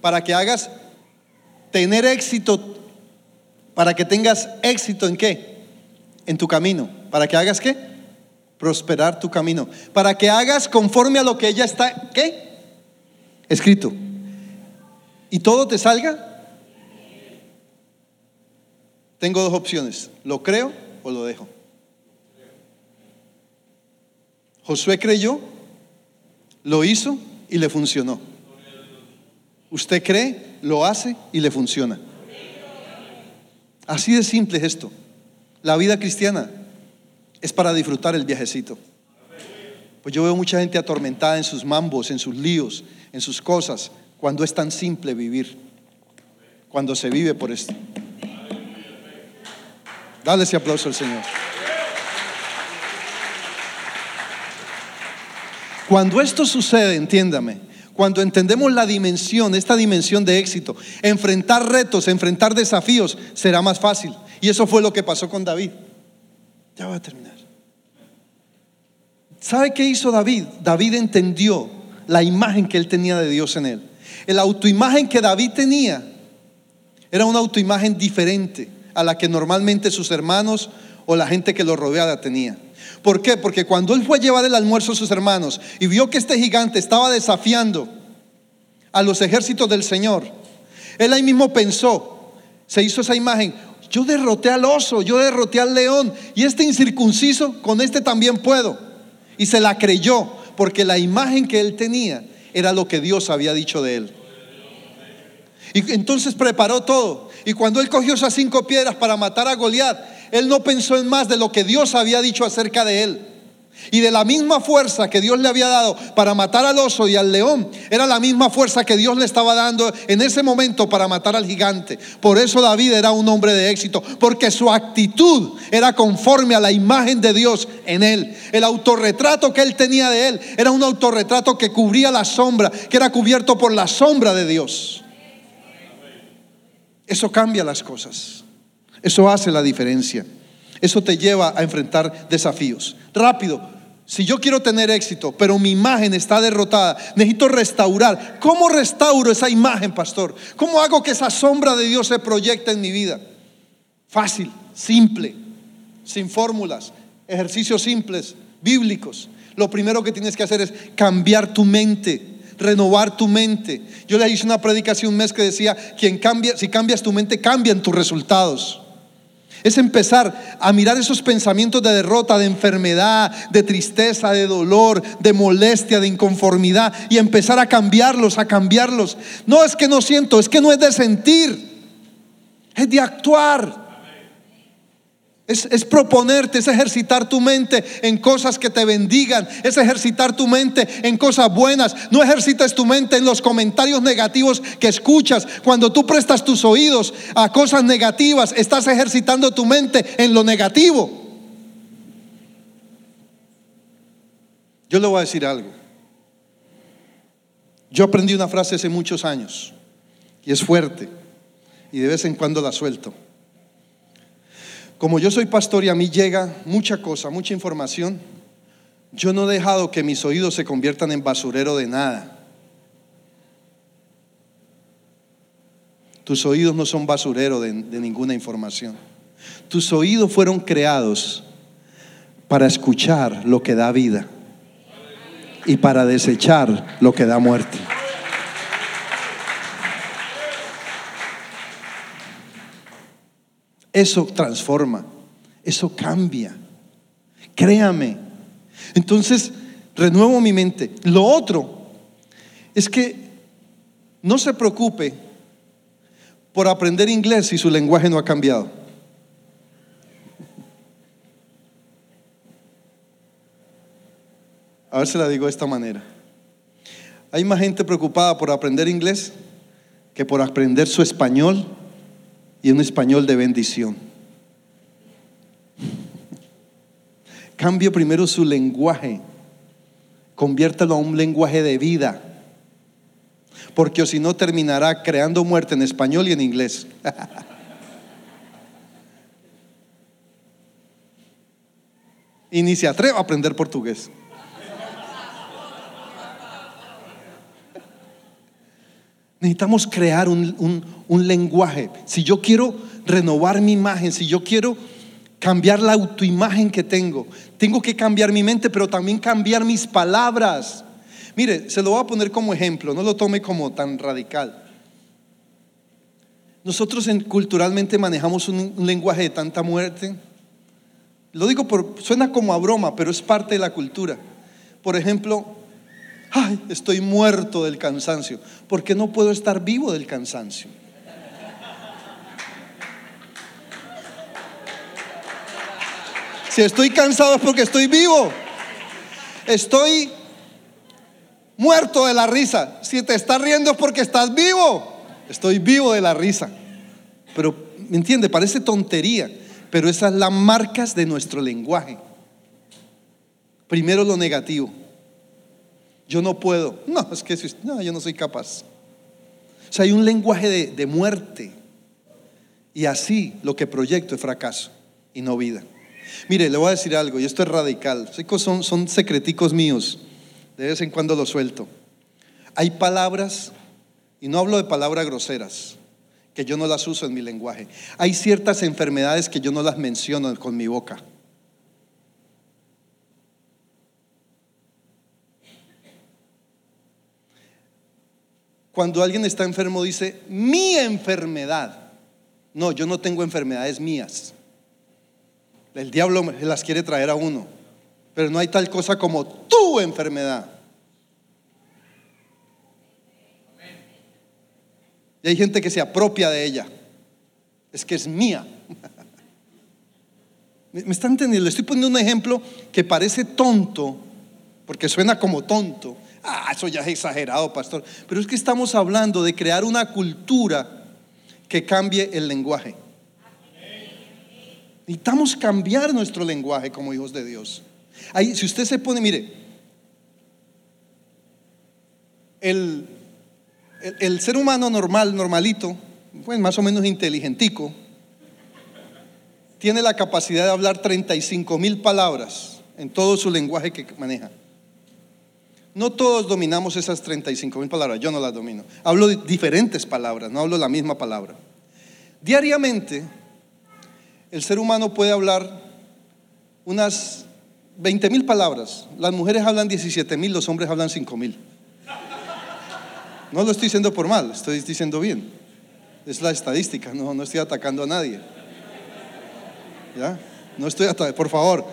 Para que hagas tener éxito, para que tengas éxito en qué? en tu camino. ¿Para que hagas qué? Prosperar tu camino. Para que hagas conforme a lo que ella está, ¿qué? Escrito. ¿Y todo te salga? Tengo dos opciones. ¿Lo creo o lo dejo? Josué creyó, lo hizo y le funcionó. Usted cree, lo hace y le funciona. Así de simple es esto. La vida cristiana es para disfrutar el viajecito. Pues yo veo mucha gente atormentada en sus mambos, en sus líos, en sus cosas, cuando es tan simple vivir, cuando se vive por esto. Dale ese aplauso al Señor. Cuando esto sucede, entiéndame, cuando entendemos la dimensión, esta dimensión de éxito, enfrentar retos, enfrentar desafíos, será más fácil. Y eso fue lo que pasó con David. Ya voy a terminar. ¿Sabe qué hizo David? David entendió la imagen que él tenía de Dios en él. La autoimagen que David tenía era una autoimagen diferente a la que normalmente sus hermanos o la gente que lo rodeaba tenía. ¿Por qué? Porque cuando él fue a llevar el almuerzo a sus hermanos y vio que este gigante estaba desafiando a los ejércitos del Señor, él ahí mismo pensó, se hizo esa imagen, yo derroté al oso, yo derroté al león y este incircunciso, con este también puedo. Y se la creyó porque la imagen que él tenía era lo que Dios había dicho de él. Y entonces preparó todo. Y cuando él cogió esas cinco piedras para matar a Goliat, él no pensó en más de lo que Dios había dicho acerca de él. Y de la misma fuerza que Dios le había dado para matar al oso y al león, era la misma fuerza que Dios le estaba dando en ese momento para matar al gigante. Por eso David era un hombre de éxito, porque su actitud era conforme a la imagen de Dios en él. El autorretrato que él tenía de él era un autorretrato que cubría la sombra, que era cubierto por la sombra de Dios. Eso cambia las cosas. Eso hace la diferencia. Eso te lleva a enfrentar desafíos. Rápido, si yo quiero tener éxito, pero mi imagen está derrotada, necesito restaurar. ¿Cómo restauro esa imagen, pastor? ¿Cómo hago que esa sombra de Dios se proyecte en mi vida? Fácil, simple, sin fórmulas, ejercicios simples, bíblicos. Lo primero que tienes que hacer es cambiar tu mente renovar tu mente. Yo le hice una predicación un mes que decía, quien cambia, si cambias tu mente, cambian tus resultados. Es empezar a mirar esos pensamientos de derrota, de enfermedad, de tristeza, de dolor, de molestia, de inconformidad y empezar a cambiarlos, a cambiarlos. No es que no siento, es que no es de sentir, es de actuar. Es, proponerte, es ejercitar tu mente en cosas que te bendigan, es ejercitar tu mente en cosas buenas. No ejercites tu mente en los comentarios negativos que escuchas. Cuando tú prestas tus oídos a cosas negativas, estás ejercitando tu mente en lo negativo. Yo le voy a decir algo. Yo aprendí una frase hace muchos años y es fuerte y de vez en cuando la suelto. Como yo soy pastor y a mí llega mucha cosa, mucha información, yo no he dejado que mis oídos se conviertan en basurero de nada. Tus oídos no son basurero de, de ninguna información. Tus oídos fueron creados para escuchar lo que da vida y para desechar lo que da muerte. Eso transforma, eso cambia. Créame. Entonces, renuevo mi mente. Lo otro es que no se preocupe por aprender inglés si su lenguaje no ha cambiado. A ver si la digo de esta manera. Hay más gente preocupada por aprender inglés que por aprender su español y un español de bendición. Cambie primero su lenguaje, conviértelo a un lenguaje de vida, porque si no terminará creando muerte en español y en inglés. y ni a aprender portugués. Necesitamos crear un, un, lenguaje. Si yo quiero renovar mi imagen, si yo quiero cambiar la autoimagen que tengo. Tengo que cambiar mi mente, pero también cambiar mis palabras. Mire, se lo voy a poner como ejemplo, no lo tome como tan radical. Nosotros culturalmente manejamos un, un, lenguaje de tanta muerte. Lo digo por, suena como a broma, pero es parte de la cultura. Por ejemplo, ay, estoy muerto del cansancio, porque no puedo estar vivo del cansancio. Si estoy cansado es porque estoy vivo. Estoy muerto de la risa. Si te estás riendo es porque estás vivo. Estoy vivo de la risa. Pero, ¿me entiende? Parece tontería, pero esas son las marcas de nuestro lenguaje. Primero lo negativo. Yo no puedo. No, es que no, yo no soy capaz. O sea, hay un lenguaje de, de muerte. Y así lo que proyecto es fracaso y no vida. Mire, le voy a decir algo, y esto es radical. Son, son secreticos míos. De vez en cuando lo suelto. Hay palabras, y no hablo de palabras groseras, que yo no las uso en mi lenguaje. Hay ciertas enfermedades que yo no las menciono con mi boca. Cuando alguien está enfermo dice, mi enfermedad. No, yo no tengo enfermedades mías. El diablo las quiere traer a uno. Pero no hay tal cosa como tu enfermedad. Y hay gente que se apropia de ella. Es que es mía. ¿Me están entendiendo? Le estoy poniendo un ejemplo que parece tonto, porque suena como tonto. Ah, eso ya es exagerado, pastor. Pero es que estamos hablando de crear una cultura que cambie el lenguaje. Necesitamos cambiar nuestro lenguaje como hijos de Dios. Ahí, si usted se pone, mire, el, el, ser humano normal, normalito, pues más o menos inteligentico, tiene la capacidad de hablar 35 mil palabras en todo su lenguaje que maneja. No todos dominamos esas 35 mil palabras, yo no las domino. Hablo de diferentes palabras, no hablo la misma palabra. Diariamente el ser humano puede hablar unas 20 mil palabras. Las mujeres hablan 17 mil, los hombres hablan 5 mil. No lo estoy diciendo por mal, estoy diciendo bien. Es la estadística, no, no estoy atacando a nadie. ¿Ya? No estoy atacando, por favor.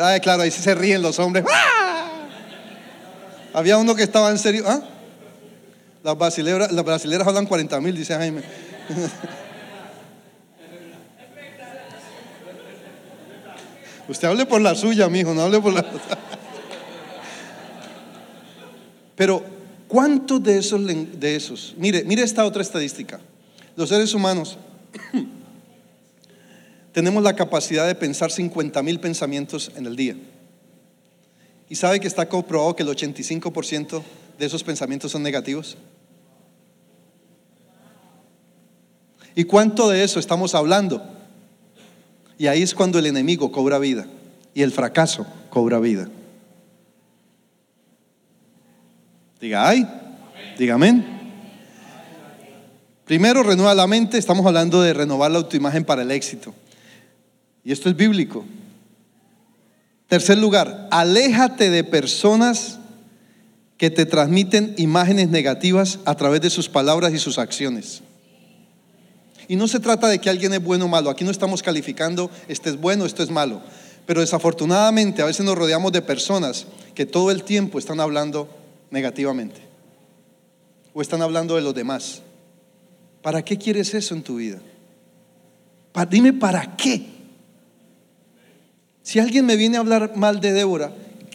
Ay, claro, ahí se ríen los hombres. ¡Ah! Había uno que estaba en serio. ¿ah? Las, brasileras, hablan 40 mil, dice Jaime. Usted hable por la suya, mijo, no hable por la. Pero, ¿cuántos de esos, de esos? Mire, mire esta otra estadística. Los seres humanos tenemos la capacidad de pensar 50 mil pensamientos en el día. ¿Y sabe que está comprobado que el 85% de esos pensamientos son negativos? ¿Y cuánto de eso estamos hablando? Y ahí es cuando el enemigo cobra vida y el fracaso cobra vida. Diga, ay, diga amén. Primero, renueva la mente. Estamos hablando de renovar la autoimagen para el éxito. Y esto es bíblico. Tercer lugar, aléjate de personas que te transmiten imágenes negativas a través de sus palabras y sus acciones. Y no se trata de que alguien es bueno o malo. Aquí no estamos calificando, este es bueno, esto es malo. Pero desafortunadamente a veces nos rodeamos de personas que todo el tiempo están hablando negativamente. O están hablando de los demás. ¿Para qué quieres eso en tu vida? dime para qué. Si alguien me viene a hablar mal de Débora,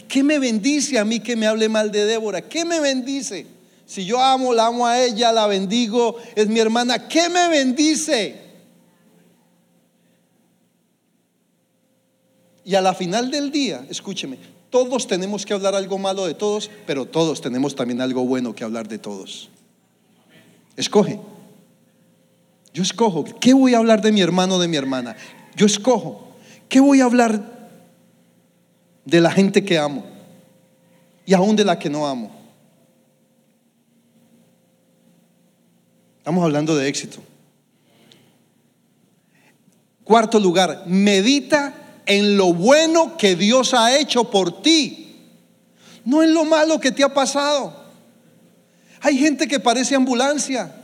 ¿qué me bendice a mí que me hable mal de Débora? ¿Qué me bendice? Si yo amo, la amo a ella, la bendigo, es mi hermana, ¿qué me bendice? Y a la final del día, escúcheme, todos tenemos que hablar algo malo de todos, pero todos tenemos también algo bueno que hablar de todos. Escoge. Yo escojo. ¿Qué voy a hablar de mi hermano o de mi hermana? Yo escojo. ¿Qué voy a hablar de la gente que amo? Y aún de la que no amo. Estamos hablando de éxito. Cuarto lugar, medita en lo bueno que Dios ha hecho por ti, no en lo malo que te ha pasado. Hay gente que parece ambulancia.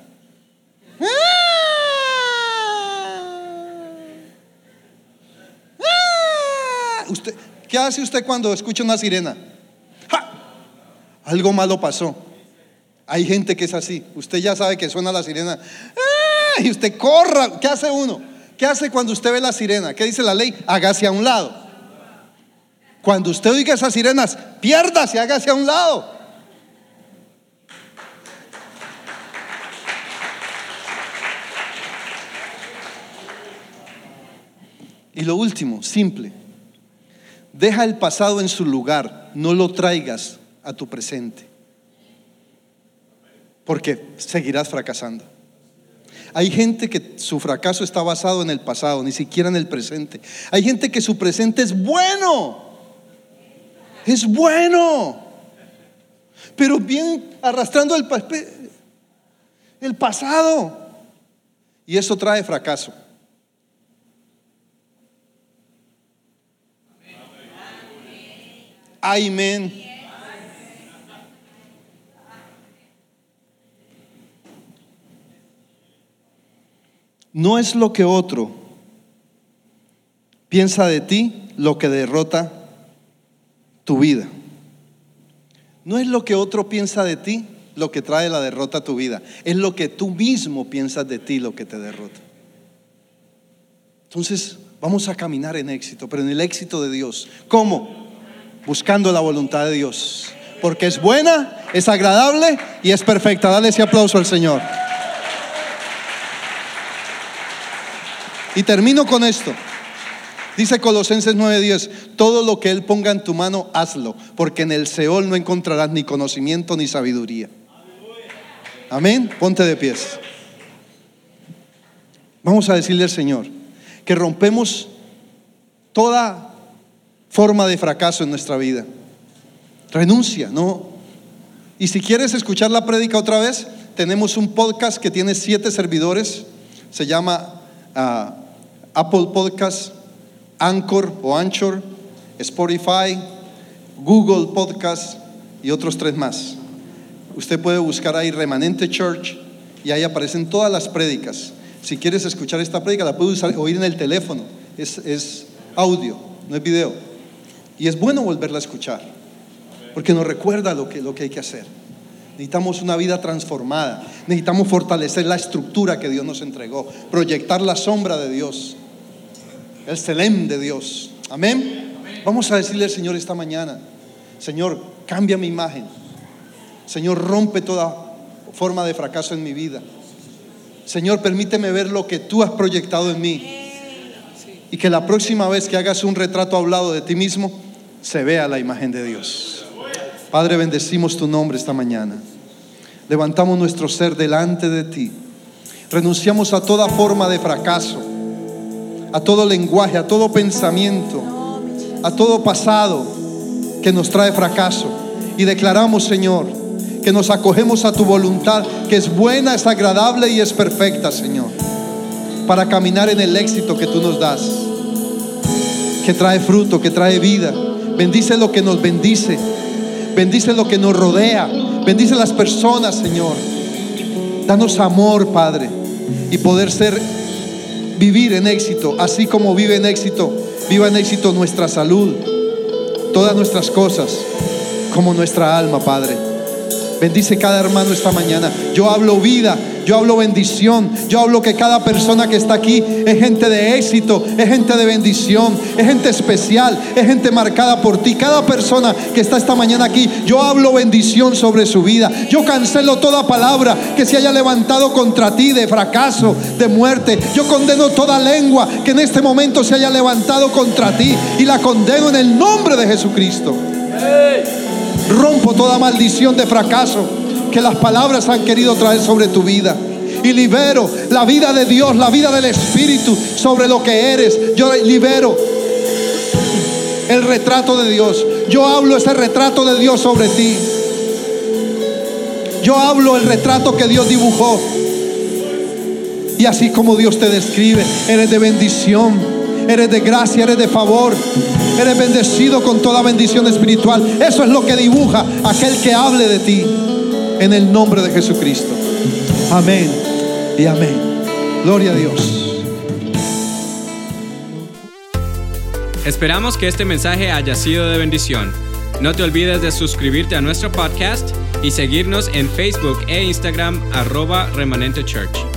¡Ah! Usted, ¿Qué hace usted cuando escucha una sirena? Algo malo pasó. Hay gente que es así. Usted ya sabe que suena la sirena. ¡Ah! Y usted corra. ¿Qué hace uno? ¿Qué hace cuando usted ve la sirena? ¿Qué dice la ley? Hágase a un lado. Cuando usted oiga esas sirenas, piérdase, hágase a un lado. Y lo último, simple. Deja el pasado en su lugar, no lo traigas a tu presente porque seguirás fracasando. Hay gente que su fracaso está basado en el pasado, ni siquiera en el presente. Hay gente que su presente es bueno. Es bueno. Pero bien arrastrando el, el pasado. Y eso trae fracaso. Amén. No es lo que otro piensa de ti lo que derrota tu vida. No es lo que otro piensa de ti lo que trae la derrota a tu vida. Es lo que tú mismo piensas de ti lo que te derrota. Entonces, vamos a caminar en éxito, pero en el éxito de Dios. ¿Cómo? Buscando la voluntad de Dios. Porque es buena, es agradable y es perfecta. Dale ese aplauso al Señor. Y termino con esto. Dice Colosenses 9:10, todo lo que Él ponga en tu mano, hazlo, porque en el Seol no encontrarás ni conocimiento ni sabiduría. Amén, ponte de pies. Vamos a decirle al Señor que rompemos toda forma de fracaso en nuestra vida. Renuncia, ¿no? Y si quieres escuchar la prédica otra vez, tenemos un podcast que tiene siete servidores, se llama... Ah, Apple Podcast, Anchor o Anchor, Spotify, Google Podcast y otros tres más. Usted puede buscar ahí Remanente Church y ahí aparecen todas las prédicas. Si quieres escuchar esta prédica, la puedes oír en el teléfono. Es, es audio, no es video. Y es bueno volverla a escuchar, porque nos recuerda lo que, lo que hay que hacer. Necesitamos una vida transformada. Necesitamos fortalecer la estructura que Dios nos entregó, proyectar la sombra de Dios el Selem de Dios. Amén. Vamos a decirle al Señor esta mañana, Señor, cambia mi imagen. Señor, rompe toda forma de fracaso en mi vida. Señor, permíteme ver lo que tú has proyectado en mí. Y que la próxima vez que hagas un retrato hablado de ti mismo, se vea la imagen de Dios. Padre, bendecimos tu nombre esta mañana. Levantamos nuestro ser delante de ti. Renunciamos a toda forma de fracaso a todo lenguaje, a todo pensamiento, a todo pasado que nos trae fracaso. Y declaramos, Señor, que nos acogemos a tu voluntad, que es buena, es agradable y es perfecta, Señor, para caminar en el éxito que tú nos das, que trae fruto, que trae vida. Bendice lo que nos bendice, bendice lo que nos rodea, bendice las personas, Señor. Danos amor, Padre, y poder ser vivir en éxito, así como vive en éxito, viva en éxito nuestra salud, todas nuestras cosas, como nuestra alma, Padre. Bendice cada hermano esta mañana. Yo hablo vida, yo hablo bendición, yo hablo que cada persona que está aquí es gente de éxito, es gente de bendición, es gente especial, es gente marcada por ti. Cada persona que está esta mañana aquí, yo hablo bendición sobre su vida. Yo cancelo toda palabra que se haya levantado contra ti de fracaso, de muerte. Yo condeno toda lengua que en este momento se haya levantado contra ti y la condeno en el nombre de Jesucristo. Rompo toda maldición de fracaso que las palabras han querido traer sobre tu vida. Y libero la vida de Dios, la vida del Espíritu sobre lo que eres. Yo libero el retrato de Dios. Yo hablo ese retrato de Dios sobre ti. Yo hablo el retrato que Dios dibujó. Y así como Dios te describe, eres de bendición, Eres de gracia, eres de favor. Eres bendecido con toda bendición espiritual. Eso es lo que dibuja aquel que hable de ti. En el nombre de Jesucristo. Amén y amén. Gloria a Dios.
Esperamos que este mensaje haya sido de bendición. No te olvides de suscribirte a nuestro podcast y seguirnos en Facebook e Instagram arroba remanente church.